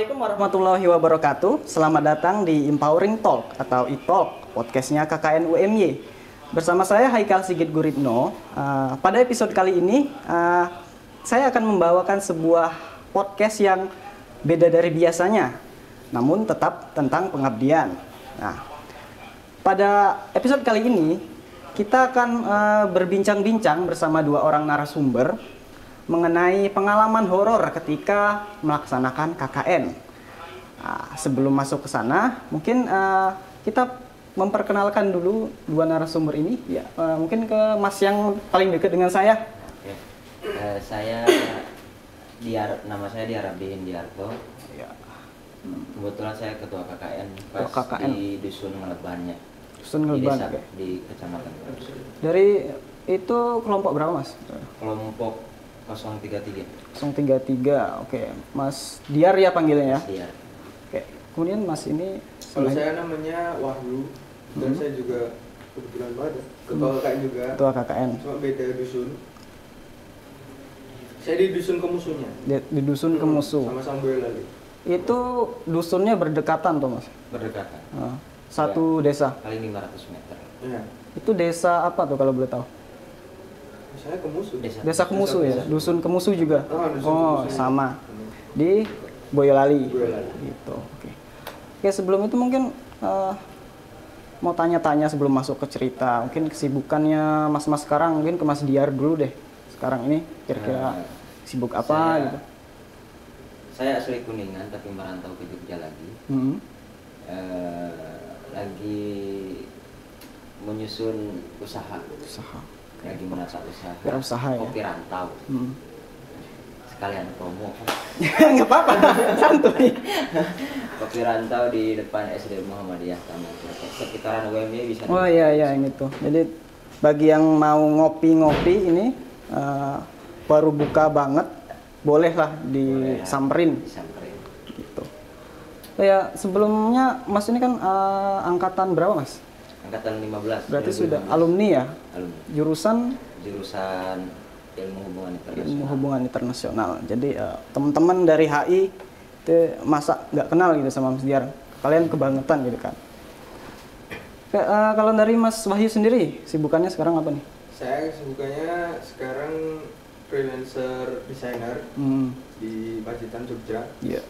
Assalamualaikum warahmatullahi wabarakatuh. Selamat datang di Empowering Talk atau e-talk, podcastnya KKN UMY. Bersama saya Haikal Sigit Guritno. Uh, pada episode kali ini, uh, saya akan membawakan sebuah podcast yang beda dari biasanya, namun tetap tentang pengabdian. Nah, pada episode kali ini, kita akan uh, berbincang-bincang bersama dua orang narasumber mengenai pengalaman horor ketika melaksanakan KKN. Nah, sebelum masuk ke sana, mungkin uh, kita memperkenalkan dulu dua narasumber ini. Ya, uh, mungkin ke Mas yang paling dekat dengan saya. Oke. Eh, saya Diar, nama saya Diarabdi Indiarto. Ya. Kebetulan saya ketua KKN pas Ketua KKN. di dusun Ngelebannya. Dusun Di desa, oke. di kecamatan. Dari itu kelompok berapa Mas? Kelompok 033. 033. Oke, Mas Diar ya panggilnya ya. Diar. Oke. Kemudian Mas ini Kalau saya namanya Wahyu dan Hmm. saya juga kebetulan banget ketua KKN juga. ketua KKN Cuma beda dusun. Saya di dusun kemusuhnya. di, di dusun Kemusu. Sama-sama Boyolali. Itu dusunnya berdekatan tuh Mas. Berdekatan. Ah, satu desa. Paling 500 meter. Ya. Itu desa apa tuh kalau boleh tahu? Saya kemusuh. Desa. Desa Kemusu ya. Dusun Kemusu juga. Dusun Oh, Kemusu. sama. Di Boyolali. Boyolali. Gitu. Oke. Oke, sebelum itu mungkin eh, mau tanya-tanya sebelum masuk ke cerita. Mungkin kesibukannya Mas-mas sekarang mungkin ke Mas Diar dulu deh. Sekarang ini kira-kira Eh, sibuk apa saya- gitu. Saya asli Kuningan tapi merantau ke Jogja lagi. Hmm. Eh, lagi menyusun usaha. Usaha. Lagi menata usaha. Usaha ya? Kopi rantau. Hmm. Sekalian promo. Nggak apa-apa, santuy. Kopi rantau di depan SD Muhammadiyah Taman. Sekitaran UMY bisa. Oh iya iya yang itu. Jadi bagi yang mau ngopi-ngopi ini eh, baru buka banget, bolehlah disamperin Disamperin. gitu. Oh ya sebelumnya Mas ini kan eh, angkatan berapa Mas? Angkatan 15. Berarti 2015. sudah alumni ya? Alumni. Jurusan Jurusan Ilmu Hubungan ilmu Internasional. hubungan internasional. Jadi eh, teman-teman dari HI itu masa nggak kenal gitu sama Mas Diar. Kalian kebangetan gitu kan. Oke, eh, kalau dari Mas Wahyu sendiri sibukannya sekarang apa nih? Saya kesibukannya sekarang freelancer desainer Hmm, di Pacitan Jogja. iya.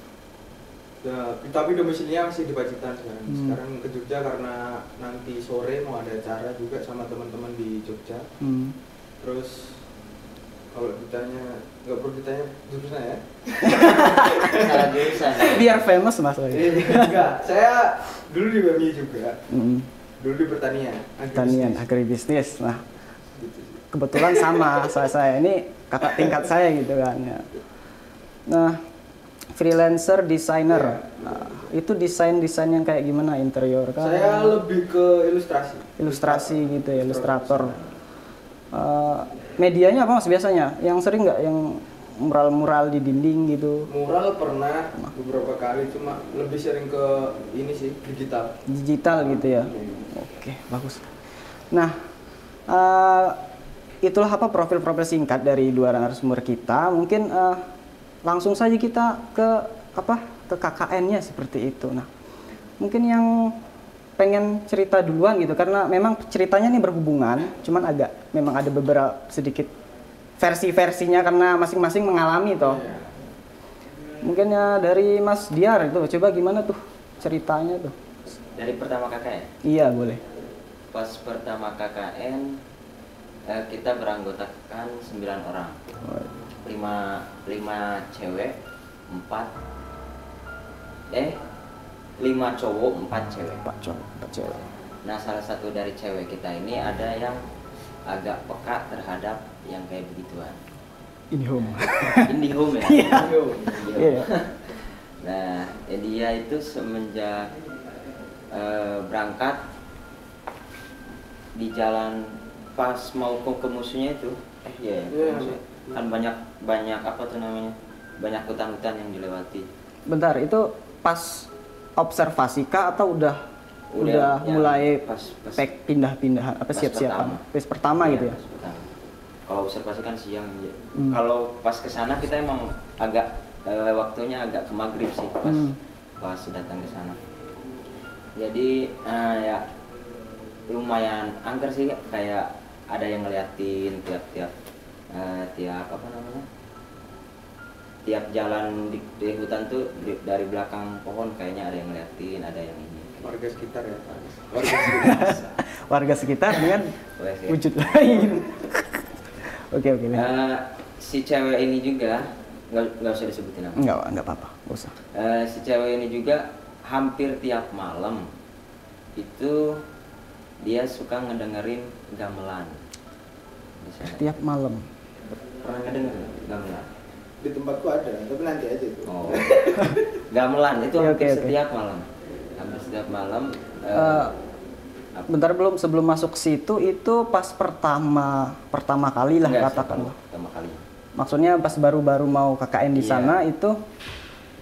Ya, tapi domisilinya masih di Pacitan sekarang. Hmm. Sekarang ke Jogja karena nanti sore mau ada acara juga sama teman-teman di Jogja. Hmm. Terus kalau ditanya nggak perlu ditanya jurusan ya? Salah jurusan. Biar famous Mas Wahyu. Enggak, saya dulu di BMI juga. Hmm, Dulu di pertanian. Pertanian, agribisnis. Nah, Gitu kebetulan sama saya saya ini kakak tingkat saya gitu kan ya. Nah, freelancer designer. Nah, itu desain-desain yang kayak gimana interior kan? Saya lebih ke ilustrasi. ilustrasi gitu ya, ilustrator. Eh, medianya apa Mas biasanya? Yang sering nggak yang mural-mural di dinding gitu? Mural pernah beberapa kali, cuma lebih sering ke ini sih digital. digital gitu ya. Oke, bagus. Nah, eh, itulah apa profil-profil singkat dari dua narasumber kita. Mungkin eh, langsung saja kita ke apa ke KKN-nya seperti itu. Nah, mungkin yang pengen cerita duluan gitu karena memang ceritanya nih berhubungan, cuman agak memang ada beberapa sedikit versi-versinya karena masing-masing mengalami toh. Iya. Mungkin ya dari Mas Diar itu coba gimana tuh ceritanya tuh? Dari pertama KKN. Iya, boleh. Pas pertama KKN eh, kita beranggotakan 9 orang. 5 5 cewek, 4 eh 5 cowok, 4 cewek. Pak cowok, Pak cewek. Nah, salah satu dari cewek kita ini ada yang agak peka terhadap yang kayak begituan. Ini home. Indie home ya. Iya. Indie home. Iya. Nah, eh, dia itu semenjak eh, berangkat di jalan pas mau ke, ke musuhnya itu, eh iya, ya, Iya. musuh. kan banyak banyak apa tuh namanya, banyak hutan-hutan yang dilewati. Bentar, itu pas observasi kah atau udah udah, Udah, ya, mulai pas- pas- pek pindah-pindah apa pas siap-siapan? pertama. Phase pertama Iya, gitu ya. pas pertama. Kalau observasi kan siang ya. Hmm. Kalau pas ke sana kita emang agak eh, waktunya agak ke maghrib sih pas Hmm. pas datang ke sana jadi eh, ya lumayan angker sih kayak ada yang ngeliatin tiap-tiap eh, tiap apa namanya tiap jalan di, di hutan tuh di- dari belakang pohon kayaknya ada yang ngeliatin ada yang ini warga sekitar ya warga sekitar. Warga sekitar dengan sih. wujud lain. Oke oke. Eh, si cewek ini juga nggak nggak usah disebutin nama Enggak enggak apa-apa, nggak usah. Eh, si cewek ini juga hampir tiap malam itu dia suka ngedengerin gamelan. Tiap malam. Pernah ngedenger gamelan di tempatku ada tapi nanti aja itu. Oh. Gamelan itu Oke, hampir oke, oke. setiap malam. Hampir setiap malam eh, Eh, apa- Bentar belum. Sebelum masuk situ itu pas pertama pertama kali lah enggak sih, katakanlah. pertama- pertama kali. Maksudnya pas baru-baru mau KKN di Iya. sana itu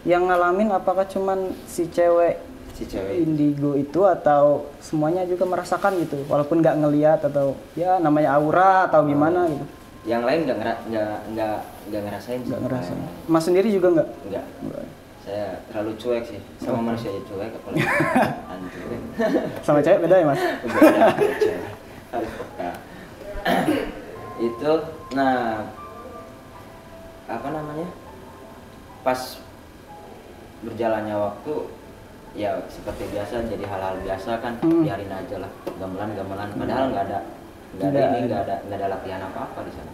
yang ngalamin apakah cuman si cewek si cewek indigo itu atau semuanya juga merasakan gitu? Walaupun nggak ngelihat atau ya namanya aura atau gimana gitu yang lain nggak ngera- nggak nggak nggak ngerasain nggak ngerasa mas sendiri juga nggak? Nggak. Saya terlalu cuek sih. Sama manusia aja cuek apalagi hantu. Sama cewek beda ya mas? Beda, harus peka. Itu nah apa namanya? Pas berjalannya waktu ya seperti biasa jadi hal-hal biasa kan Hmm. biarin aja lah. Gamelan gamelan. Padahal nggak ada nggak ada ini nggak ada nggak ada latihan apa apa di sana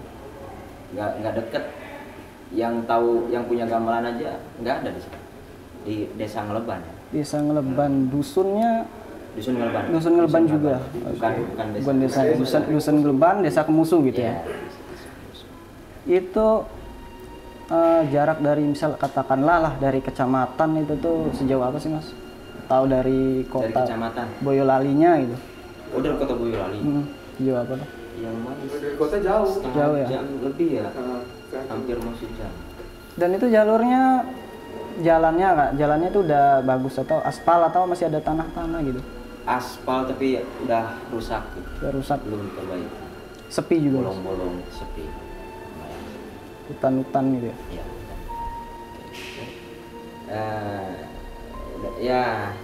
nggak nggak deket. Yang tahu yang punya gamelan aja nggak ada di sana di desa Ngeleban. Bisa ngeleban. Dusunnya? Dusun Ngeleban. Dusun ngeleban juga. Bukan bukan desa. Bukan desa dusun dusun ngeleban desa kemusu gitu Iya, ya? Desa- desa Kemusu. itu eh, jarak dari misal katakanlah lah dari kecamatan itu tuh sejauh apa sih mas? Tahu dari dari kota kecamatan. Boyolalinya gitu oh dari kota Boyolali. Hmm, sejauh apa tuh yang mana dari kota jauh. Setengah Jauh ya? jam lebih ya. Kan. hampir mau sejam dan itu jalurnya jalannya kak jalannya itu udah bagus atau aspal atau masih ada tanah-tanah gitu? Aspal tapi udah rusak gitu. udah rusak. Belum diperbaiki sepi juga? Bolong-bolong sepi. Hutan-hutan gitu ya? Iya. Eh, udah- ya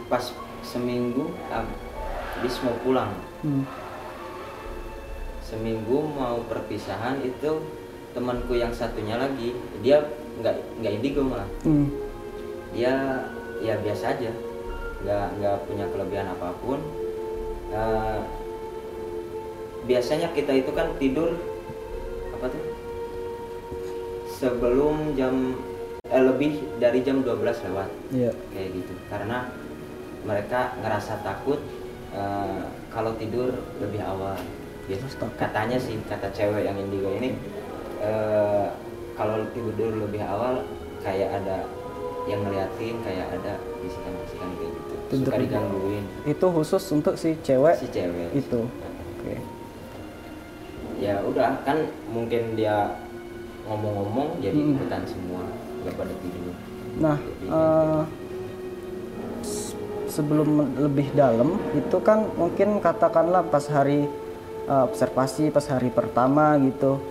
pas seminggu habis mau pulang. Hmm. Seminggu mau perpisahan itu temanku yang satunya lagi. Dia nggak nggak indigo malah. Hmm. dia ya biasa aja. Nggak nggak punya kelebihan apa pun. Eh, biasanya kita itu kan tidur apa tuh? Sebelum jam eh, lebih dari jam 12 lewat. Iya. Kayak gitu. Karena mereka ngerasa takut eh, kalau tidur lebih awal Takut. katanya sih kata cewek yang indigo ini eh, kalau tidur lebih awal kayak ada yang ngeliatin kayak ada bisikan-bisikan kayak gitu. Tidur suka digangguin. Itu khusus untuk si cewek si cewek. itu. Oke. Ya udah kan mungkin dia ngomong-ngomong jadi Hmm. ikutan semua nggak pada tidur. Nah, Jadi, s- sebelum lebih dalam itu kan mungkin katakanlah pas hari eh, observasi pas hari pertama gitu.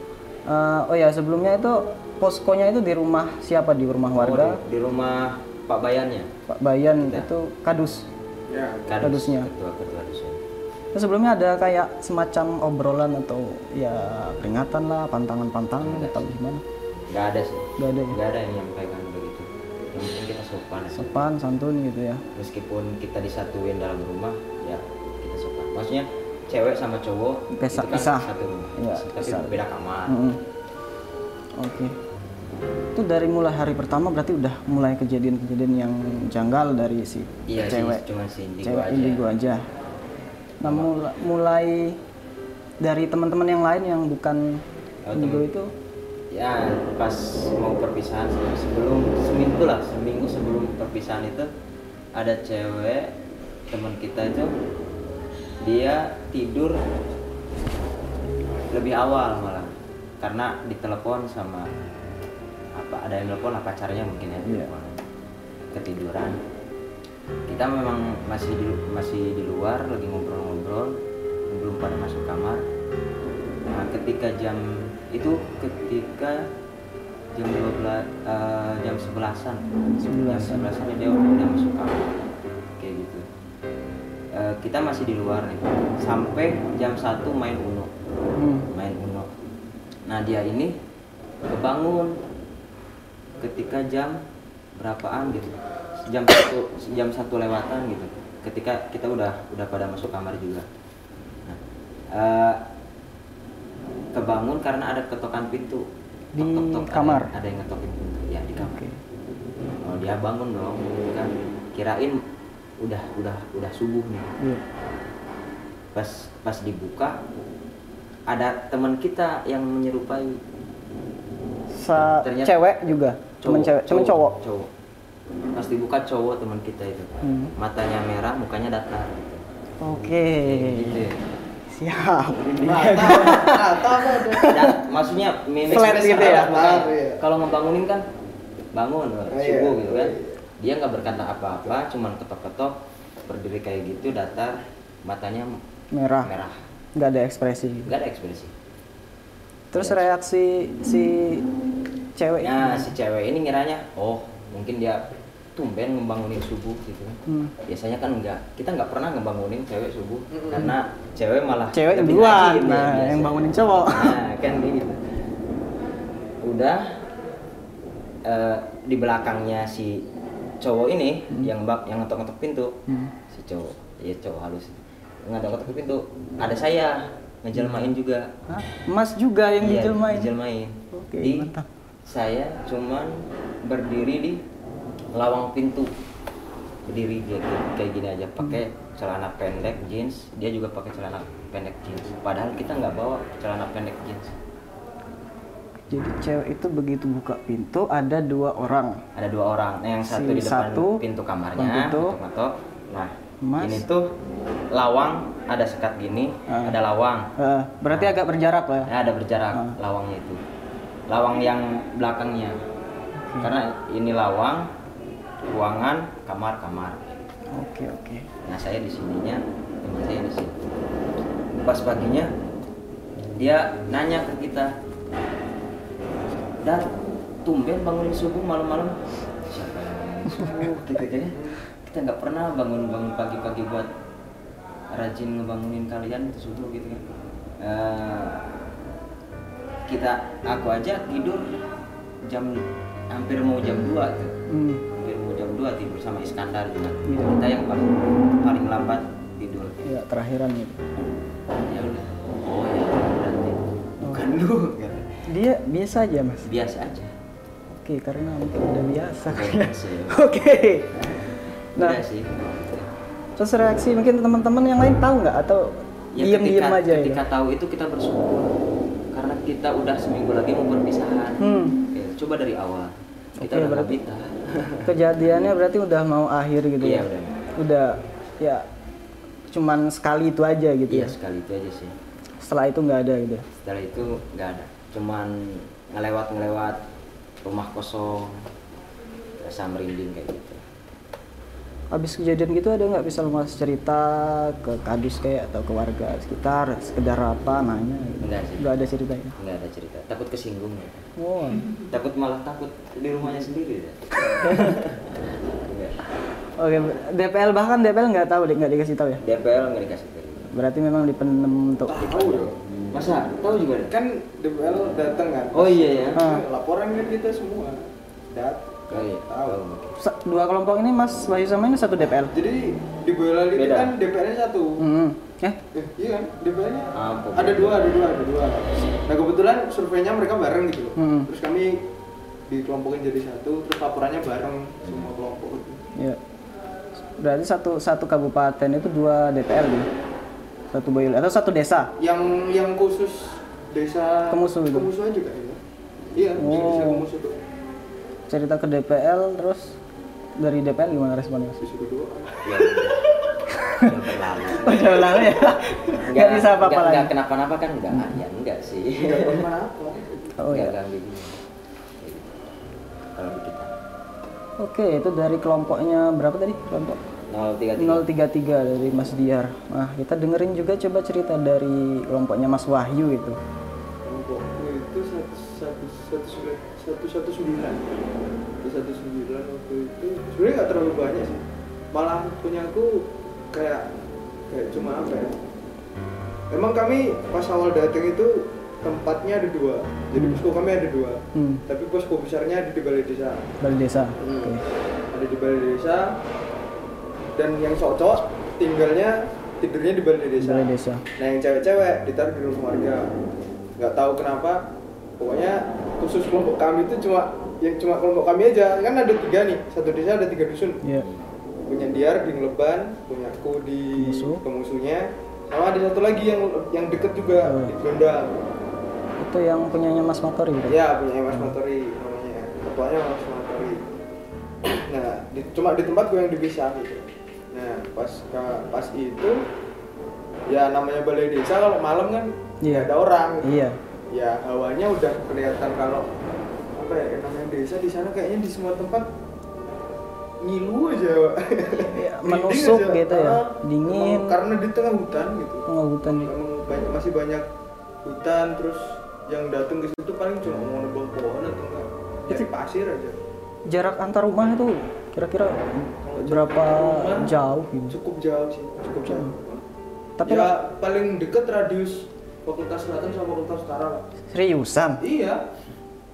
Eh, oh ya sebelumnya itu poskonya itu di rumah siapa di rumah warga? Oh, di, di rumah Pak Bayannya Pak Bayan Kita. itu kadus. ya Kadus, Kadusnya. ketua ketua dusun Terus sebelumnya ada kayak semacam obrolan atau ya peringatan lah, pantangan-pantangan atau gimana? nggak ada sih Gak ada ya. nggak ada yang menyampaikan begitu yang penting kita sopan. Sopan, santun gitu ya. meskipun kita disatuin dalam rumah ya kita sopan maksudnya cewek sama cowok itu kan pisah. satu rumah Iya, tapi pisah. beda kamar Mm-mm. Oke. Itu dari mulai hari pertama berarti udah mulai kejadian-kejadian yang janggal dari si iya cewek. sih cuma si indigo cewek aja indigo aja. Nah, mula- mulai dari teman-teman yang lain yang bukan Oh, indigo teman- itu ya pas mau perpisahan sebelum seminggu lah seminggu sebelum perpisahan itu ada cewek teman kita itu dia tidur lebih awal malah karena ditelepon sama apa ada yang telepon lah pacarnya mungkin ya Iya. telepon. ketiduran kita memang masih di masih di luar lagi ngobrol-ngobrol belum pada masuk kamar nah ketika jam itu ketika jam 12 eh, jam 11-an. Jam 11-an. 11-an dia udah masuk kamar. Kayak gitu. Eh, kita masih di luar nih. Sampai jam 1 main Uno. Hmm. Main Uno. Nah, dia ini kebangun ketika jam berapaan gitu. Jam satu jam satu lewatan gitu. Ketika kita udah udah pada masuk kamar juga. Nah, eh, kebangun karena ada ketokan pintu Di Tok-tok-tok, ada- kamar? ada, yang ngetokin pintu ya di kamar Oke. oh dia bangun dong gitu kan kirain udah udah udah subuh nih Iya. pas pas dibuka ada teman kita yang menyerupai Sa Ternyata- cewek juga. Cuman cewek, cuman cowok. cowok pas dibuka cowok teman kita itu Hmm. matanya merah mukanya datar Oke. gitu ya. Siap. Ada? Dan maksudnya mimik Flat gitu ya? Iya. Kalau ngebangunin kan bangun iya. subuh gitu kan. Dia nggak berkata apa-apa, cuman ketok-ketok berdiri kayak gitu datar matanya Merah. merah. Nggak ada ekspresi. Nggak ada ekspresi. Terus reaksi si cewek Nah, si cewek ini ngiranya, oh mungkin dia tumben ngebangunin subuh gitu. Hmm. Biasanya kan enggak, kita nggak pernah ngebangunin cewek subuh Mm-mm. karena cewek malah Cewek yang duluan, ya nah, yang bangunin cowok. Nah, kan gitu. Udah eh, di belakangnya si cowok ini yang bak yang ngetok-ngetok pintu, Hmm. si cowok, ya cowok halus. Ngetok-ngetok pintu, ada saya ngejelmain juga. Hah? Mas juga yang Iya, dijelmain. dijelmain. Oke, Di mantap. saya cuman berdiri di lawang pintu berdiri kayak, kayak gini aja pakai celana pendek jeans dia juga pakai celana pendek jeans padahal kita nggak bawa celana pendek jeans Jadi cewek itu begitu buka pintu ada dua orang. ada dua orang nah, yang satu Si di depan satu, pintu kamarnya pintu. ngetok nah Mas. ini tuh lawang ada sekat gini Ah. ada lawang Eh, berarti Nah. agak berjarak lah. ya. Ya, ada berjarak Ah. lawangnya itu. Lawang yang belakangnya. Karena ini lawang, ruangan, kamar, kamar. Oke oke. Nah, saya di sininya, teman saya di sini. Pas paginya dia nanya ke kita. Dan tumben bangunin subuh malam-malam. Gitu kan ya. Kita nggak pernah bangun-bangun pagi-pagi buat rajin ngebangunin kalian itu subuh gitu kan. Eh, kita aku aja tidur jam hampir mau jam 2 tuh Hmm. hampir mau jam 2 tidur sama Iskandar juga Iya. kita yang paling paling lambat tidur Ya terakhiran gitu. ya udah oh ya berarti bukan lu kata. Dia biasa aja mas. biasa aja Oke karena mungkin udah biasa. Udah biasa ya. Oke. Nah udah sih terus reaksi mungkin teman-teman yang lain tahu nggak atau ya ketika, aja ketika ya? tahu itu kita bersyukur karena kita udah seminggu lagi mau perpisahan Hmm. Oke, coba dari awal kita Oke, udah berarti-. Kejadiannya berarti udah mau akhir gitu Iya, ya? udah. Udah ya cuman sekali itu aja gitu iya ya. sekali itu aja sih Setelah itu nggak ada gitu. setelah itu nggak ada cuman ngelewat ngelewat rumah kosong rasa merinding kayak gitu Habis kejadian gitu ada nggak bisa mas cerita ke kadus kayak atau ke warga sekitar sekedar apa nanya gitu. Enggak sih. Nggak ada ceritanya. nggak ada cerita takut kesinggung ya. Oh. takut malah takut di rumahnya sendiri ya Enggak. Oke, DPL bahkan DPL nggak tahu nggak dikasih tahu ya. DPL nggak dikasih tahu Berarti memang dipenem untuk Tahu dong. Masa tahu juga Kan DPL datang kan. oh iya ya Ah. Laporan kan kita semua. Dat. oh iya Tahu. Dua kelompok ini Mas Wahyu sama ini satu DPL. Jadi di Boyolali itu Beda. kan DPR-nya satu. Hmm. Eh, Eh, iya kan? DPR-nya Apa? ada dua, ada dua, ada dua. Nah kebetulan surveinya mereka bareng gitu loh. Hmm. Terus kami dikelompokin jadi satu, terus laporannya bareng semua kelompok itu. ya. Berarti satu satu kabupaten itu dua DPL gitu. Satu Boyolali atau satu desa. Yang yang khusus desa Kemusuh itu? Kemusuh aja kayaknya. Iya, Oh. desa Kemusuh tuh. Cerita ke DPL terus dari DPL gimana responnya? Disuruh doa. ya lalu ya. Nggak bisa apa-apa lagi. nggak kenapa-napa kan enggak ya enggak sih Enggak pernah apa. Oh iya. ganggu gini. Kayak gitu. kalau kita Oke, itu dari kelompoknya berapa tadi? Kelompok 033 033 dari Mas Diar. Nah, kita dengerin juga coba cerita dari kelompoknya Mas Wahyu itu. Kelompokku itu satu satu satu sembilan satu satu sembilan satu sembilan waktu itu sebenarnya nggak terlalu banyak sih malah punya aku kayak kayak cuma apa ya emang kami pas awal datang itu tempatnya ada dua jadi Hmm. posko kami ada dua Hmm. tapi posko besarnya ada di balai desa Balai desa. Hmm. Oke. ada di balai desa dan yang cowok-cowok tinggalnya tidurnya di balai desa Balai desa. nah yang cewek-cewek ditaruh di rumah warga nggak tahu kenapa pokoknya khusus kelompok kami itu cuma yang cuma kelompok kami aja kan ada tiga nih satu desa ada tiga dusun Iya. punya Diar di Ngeleban punya aku di Pemusuh. pemusuhnya sama ada satu lagi yang yang deket juga Oh. di Gondang Itu yang punyanya Mas Motori gitu. ya punya Mas Matori namanya ketuanya Mas Matori nah di, cuma di tempatku yang dipisah gitu nah pas pas itu ya namanya balai desa kalau malam kan Iya. ada orang. Iya. ya hawanya udah kelihatan kalau apa ya namanya desa di sana kayaknya di semua tempat ngilu aja Pak. Merinding menusuk aja. gitu ya, Ah, dingin. karena di tengah hutan gitu Tengah hutan. Emang banyak, masih banyak hutan terus yang datang ke situ paling cuma mau nebang pohon atau enggak nyari pasir aja Jarak antar rumah itu kira-kira berapa rumah, jauh gitu. cukup jauh sih cukup jauh Tapi ya lah- paling deket radius fakultas selatan sama fakultas utara lah Seriusan? iya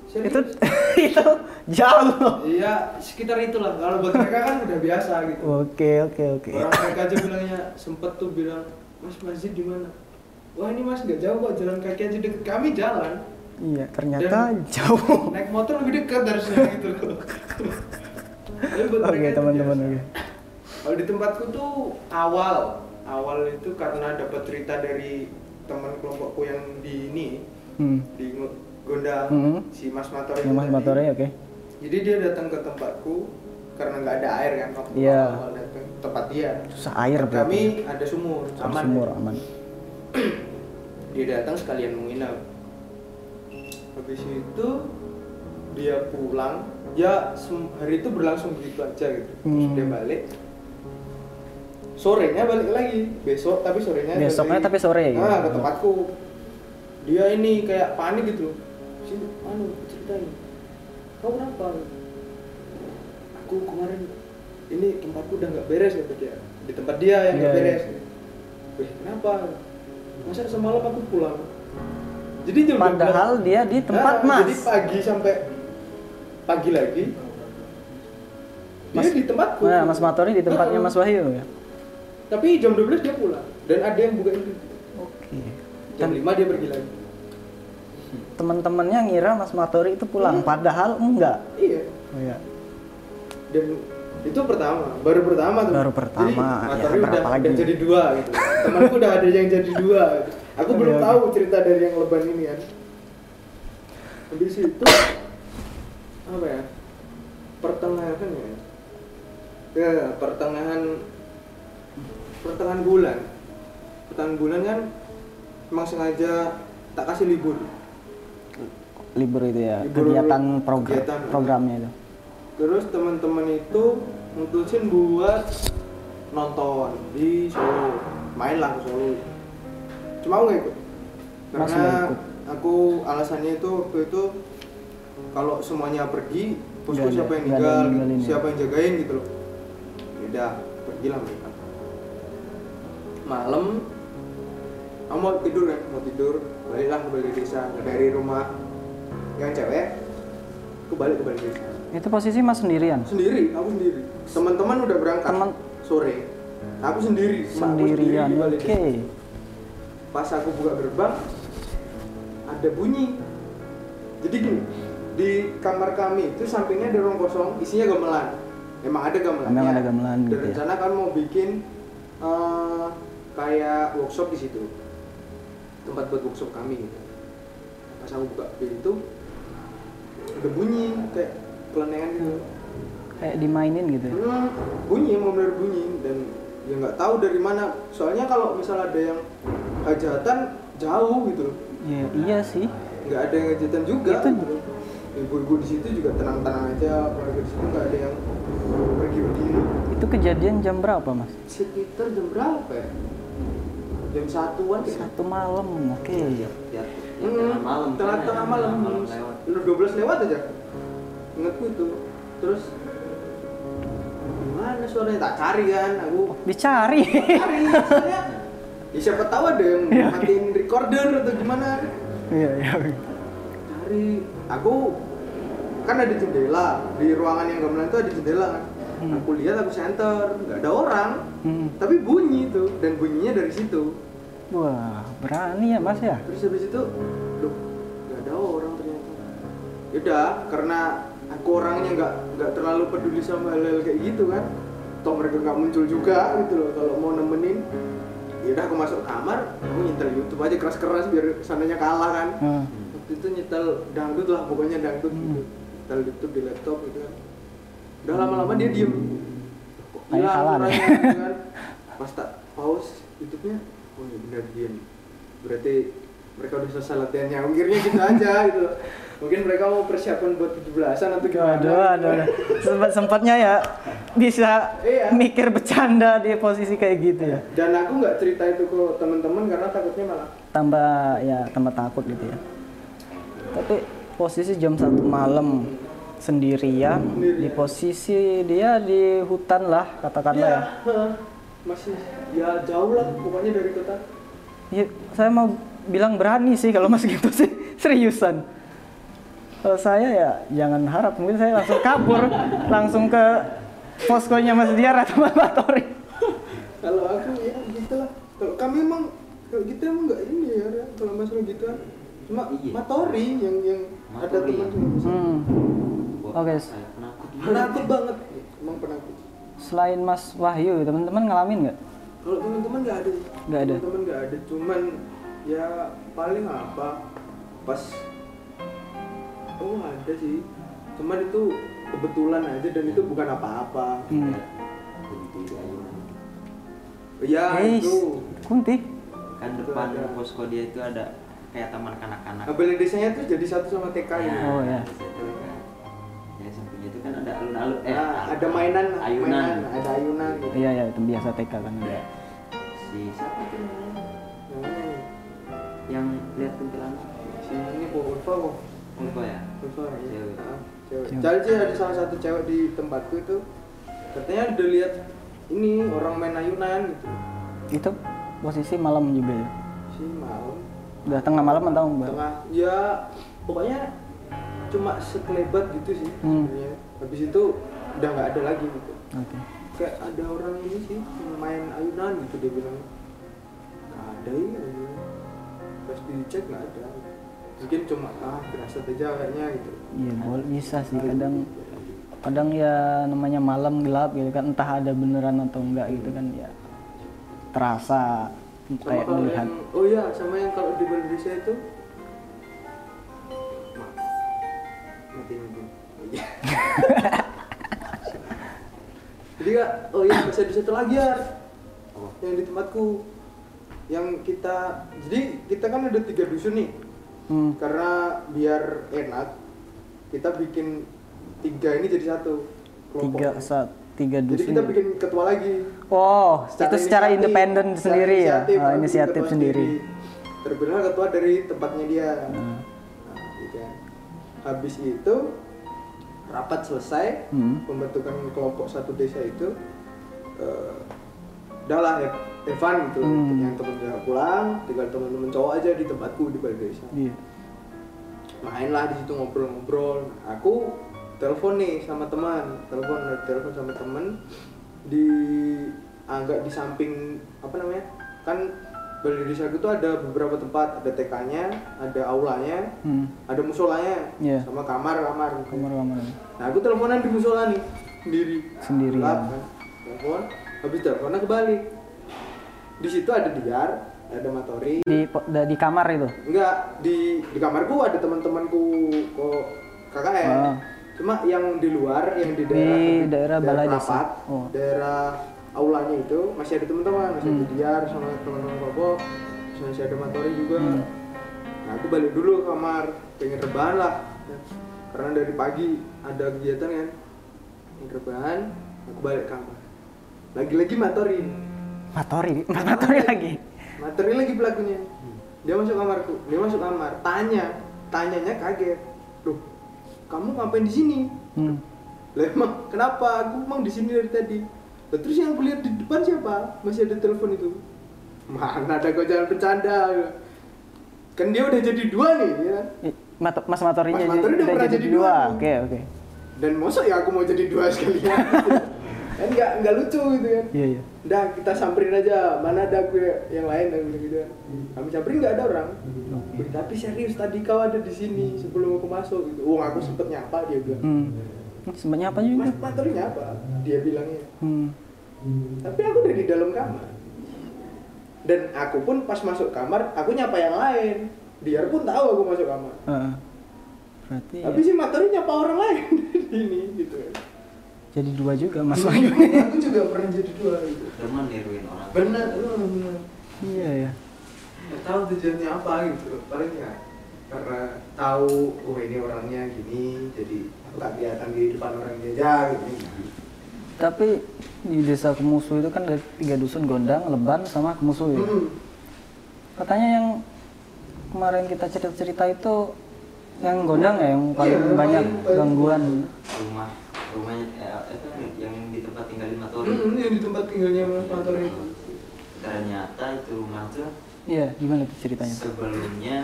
serius. Itu itu jauh. Iya, sekitar itulah. Kalau buat mereka kan udah biasa gitu. Oke, oke, oke. Orang mereka aja bilangnya sempet tuh bilang, Mas masjid di mana? Wah ini mas nggak jauh kok jalan kaki aja deket kami jalan. Iya, ternyata Dan- jauh. Naik motor lebih dekat harusnya gitu loh. Buat Oke, itu teman-teman, oke. Kalau di tempatku tuh awal, awal itu karena dapat cerita dari teman kelompokku yang di ini Hmm. di Gondang, Hmm. si Mas Mator itu Yang Mas. Motori oke. Jadi dia datang ke tempatku karena nggak ada air kan waktu Iya. awal datang tempat dia. Susah air berarti. Kami ada sumur, Ada aman. sumur aman. Dia datang sekalian menginap. Habis itu dia pulang, ya hari itu berlangsung begitu aja gitu. Terus Hmm. dia balik. Sorenya balik lagi, besok tapi sorenya Besoknya tapi sore gitu. Nah, ke tempatku. Dia ini kayak panik gitu. Sini, anu ceritain. Kau kenapa? Aku kemarin ini tempatku udah nggak beres kata dia. Di tempat dia yang nggak Iya, beres. Wih, kenapa? Masa semalam aku pulang. Jadi jam Padahal 12. dia di tempat Nah, Mas. Jadi pagi sampai pagi lagi. Dia Mas- di tempatku. Nah, Mas Motori di tempatnya. Mas Wahyu ya. Tapi jam 12 dia pulang dan ada yang buka pintu. Oke. Jam Dan 5 dia pergi lagi. teman-temannya ngira Mas Motori itu pulang, Hmm. padahal enggak. Iya. Oh, iya. dan itu pertama baru pertama tuh Baru pertama, jadi ya, Matahari berapa udah, lagi? udah jadi dua gitu temanku udah ada yang jadi dua gitu. aku Oke, belum oke. tahu cerita dari yang leban ini kan habis itu apa ya pertengahan ya ya pertengahan pertengahan bulan pertengahan bulan kan emang sengaja tak kasih libur Libur itu ya, Libur- kegiatan program kegiatan. programnya itu. Terus teman-teman itu mutusin buat nonton di Solo, main lah ke Solo. Cuma aku nggak ikut, karena ikut? aku alasannya itu waktu itu kalau semuanya pergi, bosku siapa yang tinggal, ya? siapa yang jagain gitu loh. Udah, pergilah mereka. Malam, aku mau tidur kan, mau tidur, baliklah ke balik desa dari rumah yang cewek, aku balik ke balik desa Itu posisi Mas sendirian. sendiri aku sendiri teman-teman udah berangkat Teman- sore aku sendiri Sendirian. Oke. desa. pas aku buka gerbang ada bunyi jadi gini di kamar kami. Itu sampingnya ada ruang kosong isinya gamelan. Emang ada gamelannya Memang ada gamelan dan gitu ya. rencana kan mau bikin eh, kayak workshop di situ. Tempat buat workshop kami gitu. Pas aku buka pintu ada bunyi kayak kelenengan gitu. Kayak dimainin gitu. ya. Hmm, bunyi emang bener bunyi. Dan ya nggak tahu dari mana. Soalnya kalau misal ada yang hajatan jauh gitu. Loh Ya, iya sih. nggak ada yang hajatan juga Itu- gitu loh. ibu-ibu di situ juga tenang-tenang aja keluarga di situ nggak ada yang pergi begini Itu kejadian jam berapa, Mas? sekitar jam berapa ya jam satuan ya Satu malam. Oke. ya, ya Hmm, tengah malam kan, tengah-tengah ya, malam malam lewat Udah 12 lewat aja ingatku itu terus gimana suaranya tak cari kan aku Dicari. cari soalnya ya siapa tahu ada yang matiin recorder atau gimana Iya, iya. Cari aku kan ada jendela di ruangan yang gamelan itu ada jendela kan Hmm. aku lihat aku center nggak ada orang Hmm. tapi bunyi itu dan bunyinya dari situ Wah, berani ya Mas ya? terus habis itu loh nggak ada orang ternyata yaudah karena aku orangnya nggak nggak terlalu peduli sama hal-hal kayak gitu kan toh mereka nggak muncul juga gitu loh kalau mau nemenin yaudah aku masuk kamar aku nyetel YouTube aja keras-keras biar sananya kalah kan Hmm. Waktu itu nyetel dangdut lah pokoknya dangdut gitu Hmm. nyetel YouTube di laptop gitu kan udah lama-lama dia diem Kok suaranya deh. gitu kan pas tak pause YouTube-nya oh iya benar diem berarti mereka udah selesai latihannya mikirnya gitu aja gitu mungkin mereka mau persiapan buat 17-an atau gimana Aduh, aduh, aduh. Sempat sempatnya ya bisa Iya. mikir bercanda di posisi kayak gitu ya. dan aku nggak cerita itu ke teman-teman karena takutnya malah Tambah ya tambah takut gitu ya. Tapi posisi jam satu malam sendirian di posisi dia di hutan lah katakanlah ya. heeh. masih ya jauh lah pokoknya dari kota Ya, saya mau bilang berani sih kalau mas gitu sih seriusan. Kalau saya ya jangan harap mungkin saya langsung kabur langsung ke poskonya Mas Diar atau Mas Batori. kalau aku ya gitulah kalau kami emang kalau gitu emang nggak ini ya kalau masalah gituan cuma Iya. matori yang yang ada Matori. teman cuma bisa Hmm. Oke. saya penakut penakut banget emang penakut Selain Mas Wahyu, teman-teman ngalamin nggak? kalau teman-teman nggak ada Nggak ada. teman-teman nggak ada cuman ya paling apa pas oh ada sih cuman itu kebetulan aja dan itu bukan apa-apa Hmm. Ya Eish, itu Kunti. kan depan ada. posko dia itu ada kayak taman kanak-kanak balai desanya tuh jadi satu sama TK Ya, ini Oh, ya. kan. ya sampingnya itu kan ada alun-alun eh Nah, ada mainan, ayunan mainan, ada ayunan gitu. Iya ya, itu biasa TK kan ada. si siapa tuh namanya? Namanya yang lihat kuntilanak si ini kok Ulfa kok. Ulfa ya Ulfa ya. Cewek. Ah, Cewek. Cewek. Jadi sih ada salah satu cewek di tempatku itu katanya udah lihat ini orang main ayunan gitu. Itu posisi malam juga ya. Si malam Udah tengah malam atau enggak? tengah ya pokoknya cuma sekelebat gitu sih Hmm. sebenarnya. Habis itu udah nggak ada lagi gitu. Oke. Kayak ada orang ini sih main ayunan gitu dia bilang. Nggak ada ini ayunan. Pas dicek nggak ada. Mungkin cuma ah berasa aja kayaknya gitu. Iya, boleh bisa sih kadang kadang ya namanya malam gelap gitu kan entah ada beneran atau enggak gitu kan ya terasa kayak kalau melihat. yang oh iya sama yang kalau di Indonesia itu? Ma- mati mati. Jadi kak oh iya bisa ada satu lagi ya oh yang di tempatku. Yang kita jadi kita kan ada tiga dusun nih. Hmm, karena biar enak kita bikin tiga ini jadi satu kelompok. tiga saat tiga jadi dusun. kita bikin ketua lagi. Oh itu secara independen secara sendiri ya? inisiatif, Oh, aku bikin inisiatif sendiri terkenal ketua dari tempatnya dia. Hmm. nah, gitu kan. habis itu rapat selesai Hmm. pembentukan kelompok satu desa itu eh udahlah ya Evan gitu Hmm. yang temen udah pulang tinggal teman-teman cowok aja di tempatku di balai desa. Iya. Mainlah di situ ngobrol-ngobrol. Aku telepon nih sama teman telepon telepon sama teman di agak di samping apa namanya kan balai desa itu ada beberapa tempat ada TK-nya ada aulanya hmm. ada musolanya Iya. sama kamar kamar kamar kamar nah aku teleponan di musola nih sendiri Sendirian. Gelap, kan. telepon habis teleponnya kebalik di situ ada Diar ada Matori di di kamar itu Enggak, di di kamarku ada teman-temanku kok KKN. Ah. Cuma yang di luar, yang di Di daerah daerah balai desa. Perapat, Oh. daerah aulanya itu masih ada teman-teman, masih ada Hmm. Diar sama teman-teman terus masih ada Matori juga. Hmm. Nah, aku balik dulu ke kamar, pengen rebahan lah. Karena dari pagi ada kegiatan kan. Pengen rebahan, aku balik kamar. Lagi-lagi Matori. Matori Matori lagi Materi lagi pelakunya. Dia masuk kamarku, dia masuk kamar, tanya, tanyanya kaget. Kamu ngapain di sini Hmm. lah emang kenapa aku emang di sini dari tadi lah, terus yang aku lihat di depan siapa masih ada telepon itu mana ada kau jangan bercanda kan dia udah jadi dua nih ya kan? I- Mat- Mas Matori Mas jadi, Matori udah udah pernah jadi jadi dua. dua. Oke, oke. dan masa ya aku mau jadi dua sekalian kan nggak nggak lucu gitu kan. Iya, iya. udah kita samperin aja mana ada aku yang lain dan gitu kan. Kami samperin nggak ada orang. Oke. tapi serius tadi kau ada di sini sebelum aku masuk gitu. Oh aku sempet nyapa dia bilang. Hmm. Sebenarnya apa juga? mas Matori nyapa dia bilangnya Hmm. tapi aku udah di dalam kamar. Dan aku pun pas masuk kamar aku nyapa yang lain. Dia pun tahu aku masuk kamar. Heeh. Berarti tapi ya, si Matori nyapa orang lain di ini gitu kan jadi dua juga Mas aku juga pernah jadi dua gitu Demen niruin orang. benar benar Iya ya. nggak tahu tujuannya apa gitu paling ya karena tahu oh ini orangnya gini jadi aku tak kelihatan di depan orang dia aja gitu Tapi di desa Kemusu itu kan ada tiga dusun Gondang, Leban, sama Kemusu ya. Hmm. Katanya yang kemarin kita cerita-cerita itu yang Gondang ya yang paling Iya, banyak gangguan. Rumah rumahnya eh, itu yang di tempat tinggal di Matori. Hmm, yang di tempat tinggalnya Mas Mator itu Ternyata itu rumah tuh Iya, gimana tuh ceritanya? sebelumnya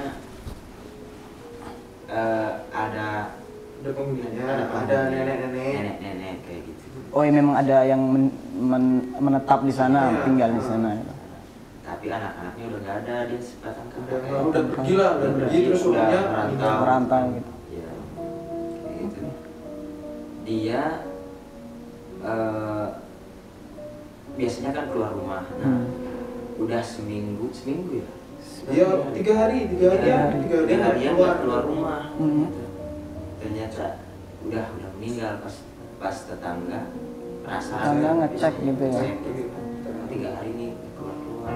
eh, ada ada penghuninya ada ada nenek-nenek nenek-nenek kayak gitu. Oh, ya memang ada yang men- men- menetap di sana, Iya. tinggal di sana. Tapi anak-anaknya udah nggak ada dia sebatang udah kakak. udah pergi lah udah pergi terus Udah merantau. Merantau gitu. Ya. Dia eh, biasanya kan keluar rumah. Nah, Hmm. udah seminggu, seminggu ya. Iya, tiga hari, tiga hari, Tiga hari. tiga hari, Tiga hari keluar. keluar, keluar rumah. Hmm. Gitu. Ternyata udah udah meninggal pas pas tetangga penasaran. Tetangga ngecek gitu ya. Cek gitu. Tiga hari ini keluar keluar.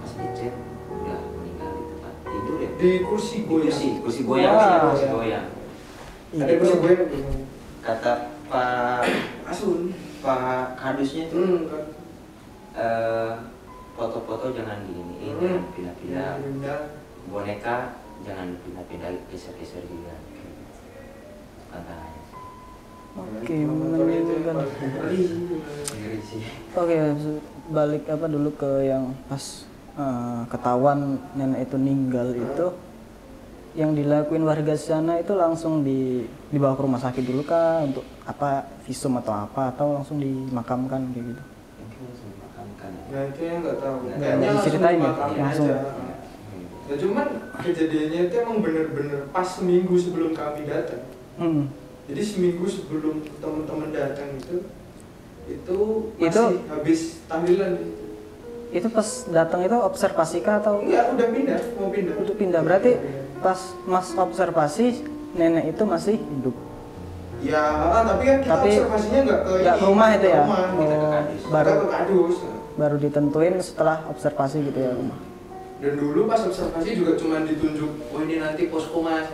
Pas dicek udah meninggal di tempat tidur ya. di kursi Di goyang. kursi, kursi goyang, kursi goyang. Ada kursi goyang. Kata Pak Asun. Pak Kadusnya itu Hmm, kan. eh, foto-foto jangan gini, Hmm. jangan pindah-pindah. Pindah. Boneka jangan pindah-pindah, geser-geser juga. Gitu. Katanya. Oke, sih. Oke, balik apa dulu ke yang pas eh, ketahuan nenek itu meninggal itu yang dilakuin warga sana itu langsung di dibawa ke rumah sakit dulu kah untuk apa visum atau apa atau langsung dimakamkan kayak gitu. Mungkin langsung dimakamkan ya. Nah itu yang nggak tahu. Nggak tahu. langsung Diceritain ya? Langsung. aja. Nah, cuman kejadiannya itu emang bener-bener pas seminggu sebelum kami datang. Hmm. Jadi seminggu sebelum teman-teman datang itu itu Itu- masih habis tahlilan. Itu pas datang itu observasi kah atau Enggak, udah pindah, mau pindah. untuk pindah berarti pas Mas observasi nenek itu masih hidup. Ya, ah, tapi kan kita Tapi observasinya nggak ke nggak ini, ke rumah itu ke ya? rumah, Oh, kita ke kadus. baru ke kadus. baru ditentuin setelah observasi gitu ya rumah. Dan dulu pas observasi juga cuma ditunjuk, oh ini nanti posko mas.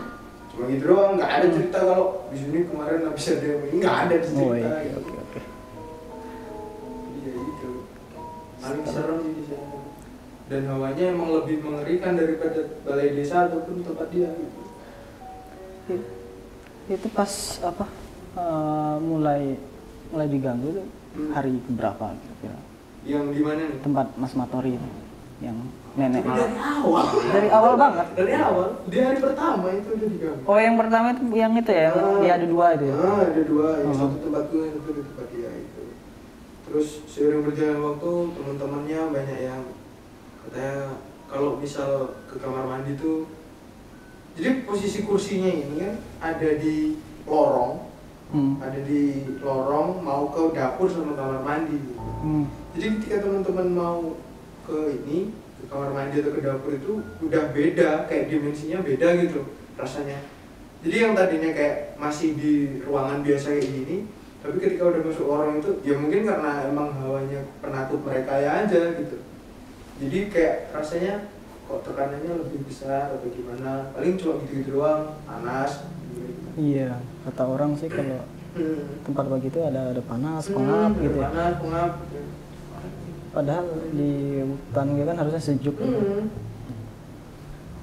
cuma gitu doang, nggak ada cerita kalau di sini kemarin habis ada ini nggak ada cerita. Oh iya, gitu. oke oke. Iya itu. Paling serem sih. Dan hawanya emang lebih mengerikan daripada balai desa ataupun tempat dia. Gitu. It- Itu pas apa eh, mulai mulai diganggu tuh Hmm. hari berapa kira-kira? Yang di mana nih? Tempat Mas Matori itu yang nenek. Tapi dari awal. Dari awal banget. Dari awal, di hari pertama itu udah diganggu. Oh yang pertama itu yang itu ya, Ah. dia ada dua itu ya. Ah, ada dua, yang Oh. satu tempatku, yang satu di tempat dia itu. Terus seiring berjalan waktu, teman-temannya banyak yang katanya kalau misal ke kamar mandi tuh, jadi posisi kursinya ini kan ada di lorong, Hmm. ada di lorong mau ke dapur sama kamar mandi. gitu. Hmm. Jadi ketika teman-teman mau ke ini ke kamar mandi atau ke dapur itu udah beda, kayak dimensinya beda gitu rasanya. Jadi yang tadinya kayak masih di ruangan biasa kayak gini, tapi ketika udah masuk orang itu, ya mungkin karena emang hawanya penakut mereka ya aja gitu. Jadi kayak rasanya kok tekanannya lebih besar atau gimana? Paling cuma gitu-gitu doang, panas. gitu. Iya, kata orang sih kalau Hmm. tempat begitu ada ada panas, Hmm, pengap gitu ya. Panas, pengap. gitu. Padahal di hutan gitu kan harusnya sejuk. gitu. Hmm.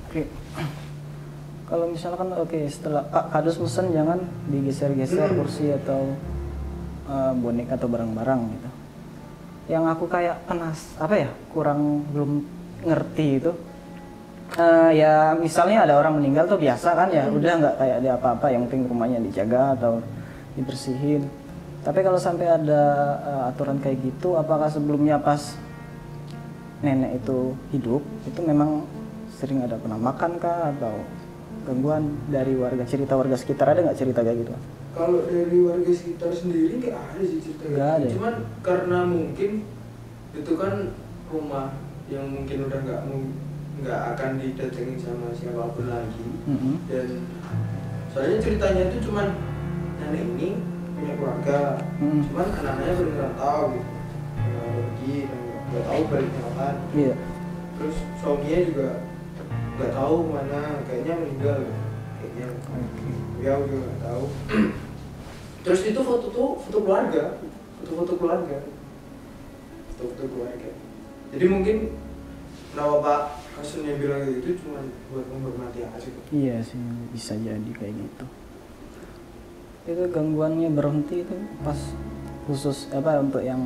Oke. kalau misalkan oke setelah ah, kardus pesen jangan digeser-geser Hmm. kursi atau eh, boneka atau barang-barang gitu yang aku kayak penas apa ya kurang belum ngerti itu. Eh, ya misalnya ada orang meninggal tuh biasa kan ya udah nggak kayak ada apa-apa yang penting rumahnya dijaga atau dibersihin. Tapi kalau sampai ada eh, aturan kayak gitu apakah sebelumnya pas nenek itu hidup itu memang sering ada penampakan kah atau gangguan dari warga cerita warga sekitar ada nggak cerita kayak gitu Kalau dari warga sekitar sendiri nggak ada sih cerita kayak Nggak gitu. ada ya? Cuman karena mungkin itu kan rumah yang mungkin udah nggak nggak akan didatengin sama siapa pun lagi. Mm-mm. Dan soalnya ceritanya itu cuman nenek ini punya keluarga. Mm. Cuman anak-anaknya nggak tahu gitu. Nggak pergi nggak tahu baliknya kapan. iya Terus suaminya juga nggak tahu mana kayaknya meninggal. Kayaknya. Ya udah nggak tahu. Terus itu foto tuh foto keluarga? Foto-foto keluarga. Foto-foto keluarga. Jadi mungkin kenapa Pak Kasunnya bilang gitu cuma buat menghormati aja iya sih bisa jadi kayak gitu. Itu gangguannya berhenti itu pas khusus apa untuk yang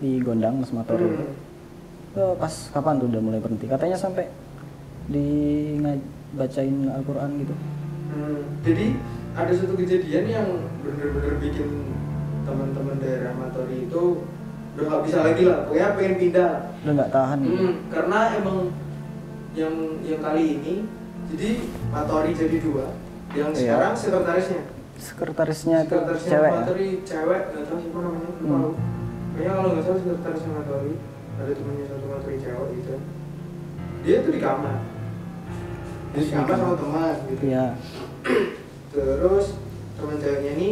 di Gondang Mas Motor itu Hmm. Itu pas kapan tuh udah mulai berhenti? Katanya sampai di bacain Al-Quran gitu. Hmm, jadi ada satu kejadian yang bener-bener bikin teman-teman daerah Matori itu udah nggak bisa lagi lah pokoknya pengen pindah. Udah nggak tahan gitu. Hmm, karena emang yang yang kali ini jadi Matori jadi dua yang Iya. sekarang sekretarisnya. Sekretarisnya itu sekretarisnya cewek ya? Matori cewek nggak tahu siapa namanya Hmm. tahu. Kayaknya kalau nggak salah sekretarisnya Matori ada temennya satu Matori cewek gitu. Dia tuh di kamar di Di kamar sama teman gitu. Iya. Terus teman ceweknya ini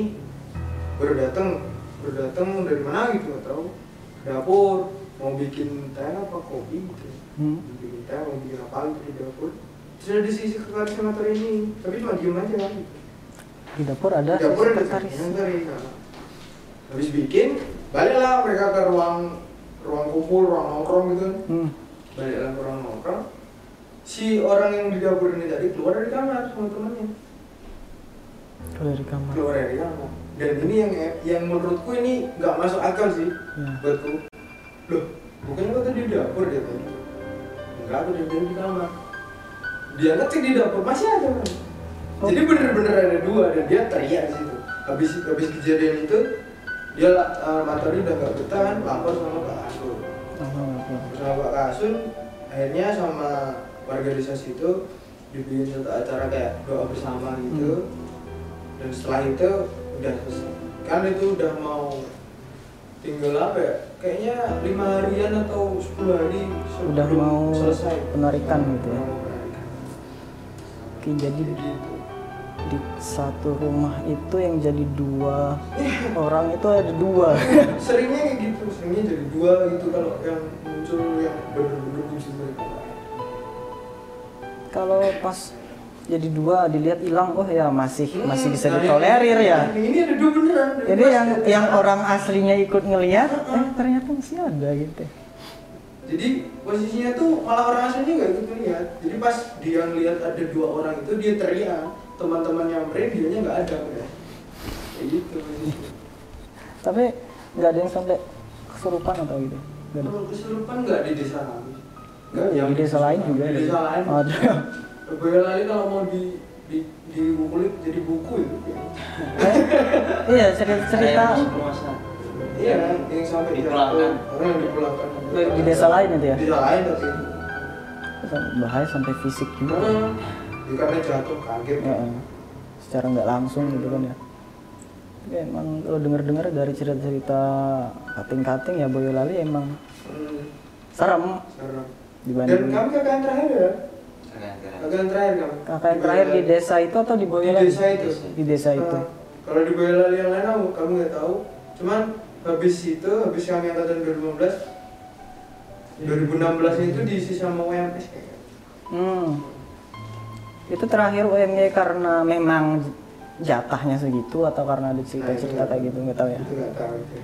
baru datang baru datang dari mana gitu nggak tahu. Dapur mau bikin teh apa kopi gitu. Hmm. bikin teh mau bikin apa gitu di dapur. Terus ada si sekretaris ini tapi cuma diem aja kan gitu. di dapur ada di dapur ada sekretaris. sekretaris. Nah. habis bikin baliklah mereka ke ruang ruang kumpul ruang nongkrong gitu. Hmm. baliklah ke ruang nongkrong si orang yang di dapur ini tadi keluar dari kamar sama temannya keluar dari kamar. Keluar dari kamar. Dan ini yang yang menurutku ini nggak masuk akal sih Ya. buatku. Loh bukannya kau tadi di dapur dia tanya enggak aku dari di kamar. Dia ngecek di dapur masih ada kan Oh. jadi bener-bener ada dua dan dia teriak di situ. Habis habis kejadian itu dia uh, materi udah nggak betah kan lapor sama Pak Asun. Sama Pak Kasun akhirnya sama warga desa situ dibikin satu acara kayak doa bersama gitu. Dan setelah itu udah selesai. Kan itu udah mau tinggal apa ya? Kayaknya lima harian atau 10 hari sebelum udah mau selesai. penarikan gitu ya? oke jadi gitu. di satu rumah itu yang jadi dua orang itu ada dua. Seringnya kayak gitu seringnya jadi dua gitu kalau yang muncul yang bener-bener muncul mereka kalau pas jadi dua dilihat hilang oh ya masih masih bisa Hmm, nah, ditolerir ini- ya. ini ada dua beneran jadi yang yang orang aslinya ikut ngelihat eh ternyata masih ada gitu. Jadi posisinya tuh malah orang aslinya nggak ikut lihat. Jadi pas dia ngeliat ada dua orang itu dia teriak, teman-teman yang nyamperin dianya nggak ada. Kayak gitu tapi nggak ada yang sampai kesurupan atau gitu? Kalau kesurupan nggak di desa kami. Oh, di desa lain juga Di ada. desa lain. Ada. Boyolali kalau mau di di dibukulin jadi buku itu. Eh, iya cerita cerita Iya kan, yang sampai Dipulangkan. orang yang dipulangkan. di desa lain itu ya Di desa lain tapi. bahaya sampai fisik juga. Dia karena jatuh kaget. Ya, secara nggak langsung gitu kan ya Tapi emang kalau denger-dengar dari cerita-cerita kating-kating ya Boyolali emang Hmm, serem serem. Dan kakak yang terakhir ya? Kakak yang terakhir kamu? kakak yang terakhir di desa itu atau di Di Boyolali? desa itu. Di desa itu. Nah, kalau di Boyolali yang lain kamu, kamu nggak tahu. Cuman habis itu, habis kami angkatan 2015, 2016 itu diisi sama WMS kayaknya. Hmm. Itu terakhir UMY karena memang jatahnya segitu atau karena ada cerita-cerita Nah, itu- kayak gitu nggak tahu ya. Itu nggak tahu. itu.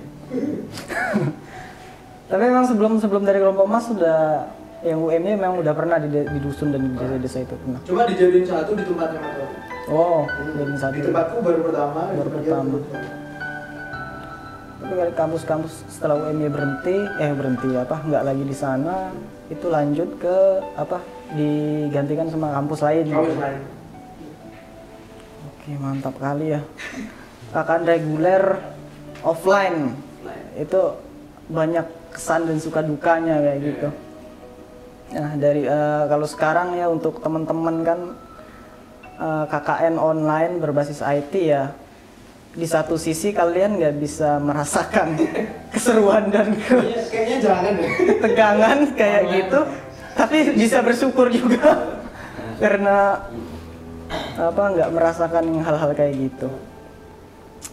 Tapi memang sebelum sebelum dari kelompok emas sudah yang UM-nya memang udah pernah di, di dusun dan di desa-desa itu pernah. Cuma dijadiin satu di tempatnya Mas Wahyu. Oh, jadi satu. Di tempatku baru pertama. Baru tempat pertama. Tapi dari kampus-kampus setelah UM-nya berhenti, eh berhenti apa, nggak lagi di sana, itu lanjut ke apa, digantikan sama kampus lain. Kampus lain. Oke, mantap kali ya. Akan reguler offline. Itu banyak kesan dan suka dukanya kayak gitu. Nah, dari eh, kalau sekarang ya untuk teman-teman kan eh, KKN online berbasis IT ya. Di satu sisi kalian nggak bisa merasakan keseruan dan ke- Kayaknya, kayaknya jangan deh. tegangan kayak gitu tapi bisa bersyukur juga karena apa nggak merasakan hal-hal kayak gitu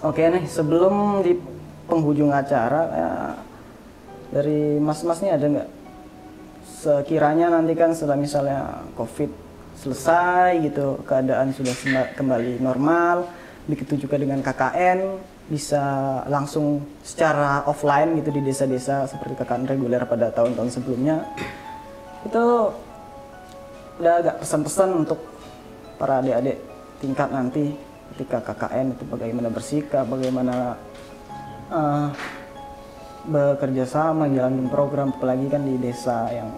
oke nih sebelum di penghujung acara ya, dari mas-mas nih ada nggak sekiranya nanti kan setelah misalnya covid selesai gitu keadaan sudah kembali normal begitu juga dengan KKN bisa langsung secara offline gitu di desa-desa seperti KKN reguler pada tahun-tahun sebelumnya itu udah agak pesan-pesan untuk para adik-adik tingkat nanti ketika KKN itu bagaimana bersikap, bagaimana eh, bekerja sama, jalanin program apalagi kan di desa yang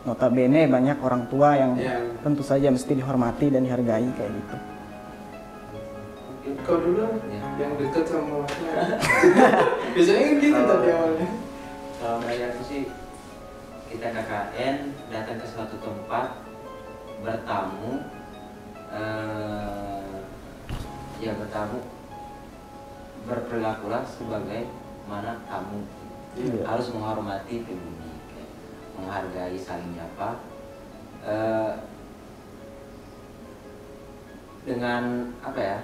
notabene banyak orang tua yang Iya. tentu saja mesti dihormati dan dihargai kayak gitu. Kau dulu Ya. yang deket sama. Biasanya kan gitu tadi awalnya. Kalau menurut aku sih kita KKN datang ke suatu tempat bertamu eh, ya bertamu berperilakulah sebagai mana tamu Iya. harus menghormati kayak menghargai saling nyapa Eh, dengan apa ya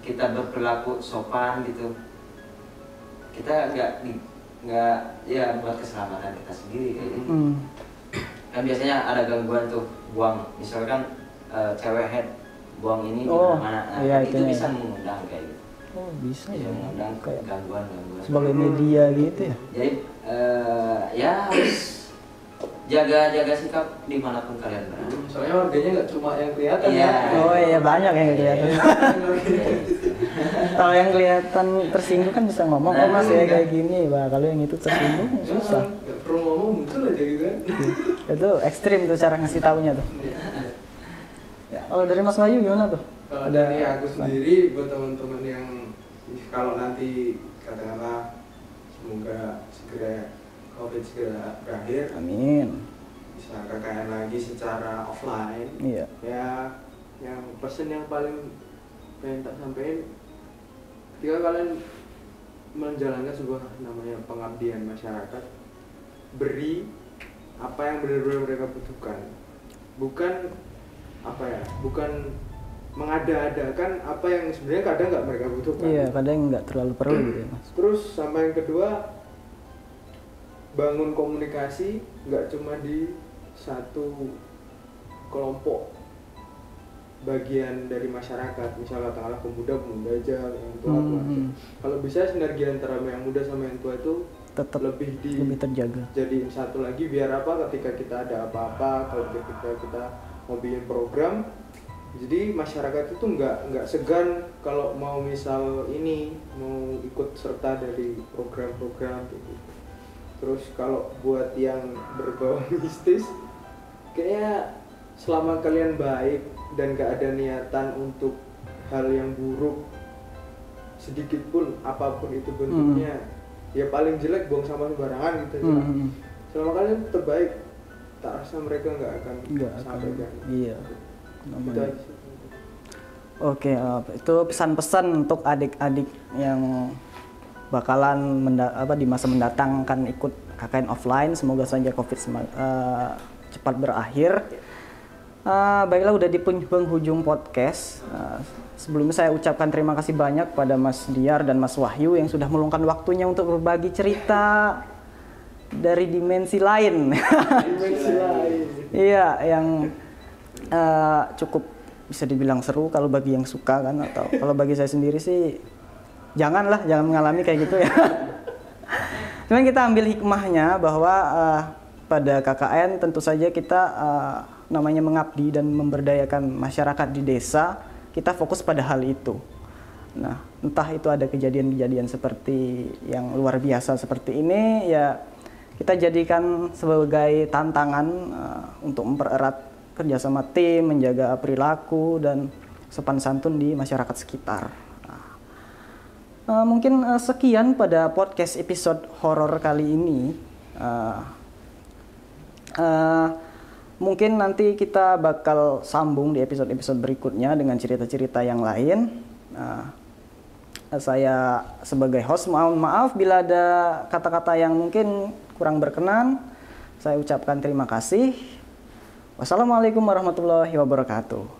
kita berperilaku sopan gitu kita nggak nggak ya buat keselamatan kita sendiri kayak gitu Hmm. kan biasanya ada gangguan tuh buang misalkan eh, cewek head buang ini Oh, di mana nah, iya, itu itunya. bisa mengundang kayak gitu Oh bisa ya. mengundang Kayak gangguan gangguan sebagai media gitu ya. jadi eh, ya harus jaga jaga sikap di mana pun kalian berada Soalnya warganya nggak cuma yang kelihatan Iya. ya. Oh iya banyak yang kelihatan. Iya. Kalau yang kelihatan tersinggung kan bisa ngomong, oh mas ya kayak gini, bah kalau yang itu tersinggung susah. Nggak perlu ngomong muncul aja gitu kan. Itu ekstrim tuh cara ngasih taunya tuh. Ya, kalau dari Mas Bayu gimana tuh? Kalau dari aku sendiri buat teman-teman yang kalau nanti katakanlah semoga segera covid segera berakhir Amin. bisa KKN lagi secara offline Iya. ya yang pesan yang paling pengen tak sampaikan ketika kalian menjalankan sebuah namanya pengabdian masyarakat beri apa yang benar-benar mereka butuhkan bukan apa ya bukan mengada-adakan apa yang sebenarnya kadang nggak mereka butuhkan Iya, kadang nggak terlalu perlu gitu ya mas. terus sama yang kedua bangun komunikasi nggak cuma di satu kelompok bagian dari masyarakat misalnya katakanlah pemuda pemuda aja yang tua tua Hmm, aja. hmm. kalau bisa sinergi antara yang muda sama yang tua itu Tetap lebih di lebih terjaga. jadiin satu lagi biar apa ketika kita ada apa-apa kalau ketika kita mau bikin program jadi masyarakat itu nggak nggak segan kalau mau misal ini mau ikut serta dari program-program gitu terus kalau buat yang berbau mistis kayaknya selama kalian baik dan gak ada niatan untuk hal yang buruk sedikit pun apa pun itu bentuknya ya paling jelek buang sampah sembarangan gitu aja. Hmm, hmm. selama kalian tetap baik tak rasa mereka nggak akan Nggak akan. sampaikan Iya. itu aja. Oke, eh, itu pesan-pesan untuk adik-adik yang bakalan menda- apa di masa mendatang akan ikut KKN offline. Semoga saja Covid eh, cepat berakhir. Eh, baiklah, udah di pen- penghujung podcast. Eh, sebelumnya saya ucapkan terima kasih banyak pada Mas Diar dan Mas Wahyu yang sudah meluangkan waktunya untuk berbagi cerita dari dimensi lain. dimensi lain Iya, yang eh, cukup bisa dibilang seru kalau bagi yang suka kan atau kalau bagi saya sendiri sih janganlah jangan mengalami kayak gitu ya. Cuman kita ambil hikmahnya bahwa eh, pada KKN tentu saja kita uh, namanya mengabdi dan memberdayakan masyarakat di desa, kita fokus pada hal itu. Nah, entah itu ada kejadian-kejadian seperti yang luar biasa seperti ini, ya kita jadikan sebagai tantangan uh, untuk mempererat kerjasama tim, menjaga perilaku dan sopan santun di masyarakat sekitar. Uh, mungkin uh, sekian pada podcast episode horor kali ini. Uh, uh, mungkin nanti kita bakal sambung di episode-episode berikutnya dengan cerita-cerita yang lain. Uh, saya sebagai host mohon maaf bila ada kata-kata yang mungkin kurang berkenan. Saya ucapkan terima kasih. Wassalamualaikum warahmatullahi wabarakatuh.